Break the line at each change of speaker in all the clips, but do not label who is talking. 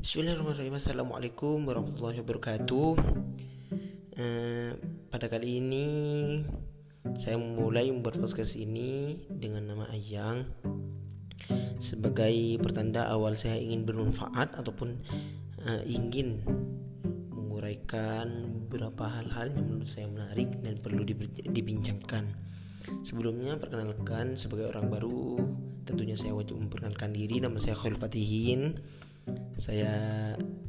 Bismillahirrahmanirrahim. Assalamualaikum warahmatullahi wabarakatuh. Uh, Pada kali ini Saya mulai membuat podcast ini Dengan nama Ayang Sebagai pertanda awal saya ingin bermanfaat Ataupun uh, ingin Menguraikan beberapa hal-hal yang menurut saya menarik Dan perlu dibincangkan. Sebelumnya perkenalkan sebagai orang baru Tentunya saya wajib memperkenalkan diri. Nama saya Khairul Fatihin saya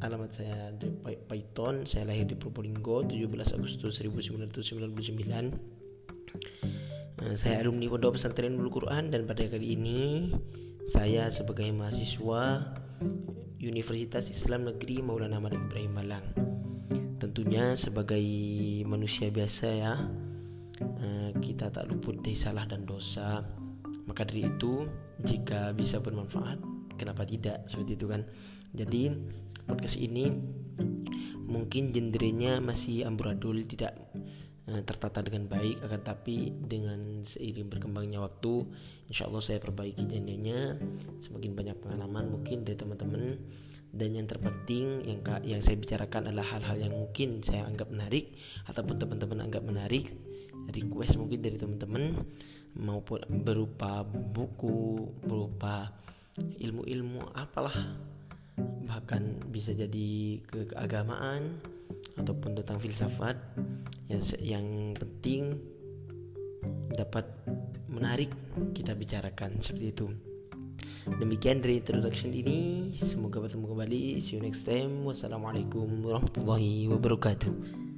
alamat saya di Python saya lahir di Probolinggo 17 Agustus 1999 eh, saya alumni Pondok Pesantren Nurul Quran dan pada kali ini saya sebagai mahasiswa Universitas Islam Negeri Maulana Ahmad Ibrahim Malang. Tentunya sebagai manusia biasa ya eh, kita tak luput dari salah dan dosa. Maka dari itu jika bisa bermanfaat kenapa tidak? Seperti itu kan. Jadi podcast ini mungkin genrenya masih amburadul tidak uh, tertata dengan baik akan tapi dengan seiring berkembangnya waktu insya Allah saya perbaiki genrenya. Semakin banyak pengalaman mungkin dari teman-teman. Dan yang terpenting yang yang saya bicarakan adalah hal-hal yang mungkin saya anggap menarik ataupun teman-teman anggap menarik. Request mungkin dari teman-teman maupun berupa buku berupa ilmu-ilmu apalah. Bahkan bisa jadi ke keagamaan ataupun tentang filsafat yang yang penting dapat menarik kita bicarakan seperti itu. Demikian dari introduction ini. Semoga bertemu kembali. See you next time. Wassalamualaikum warahmatullahi wabarakatuh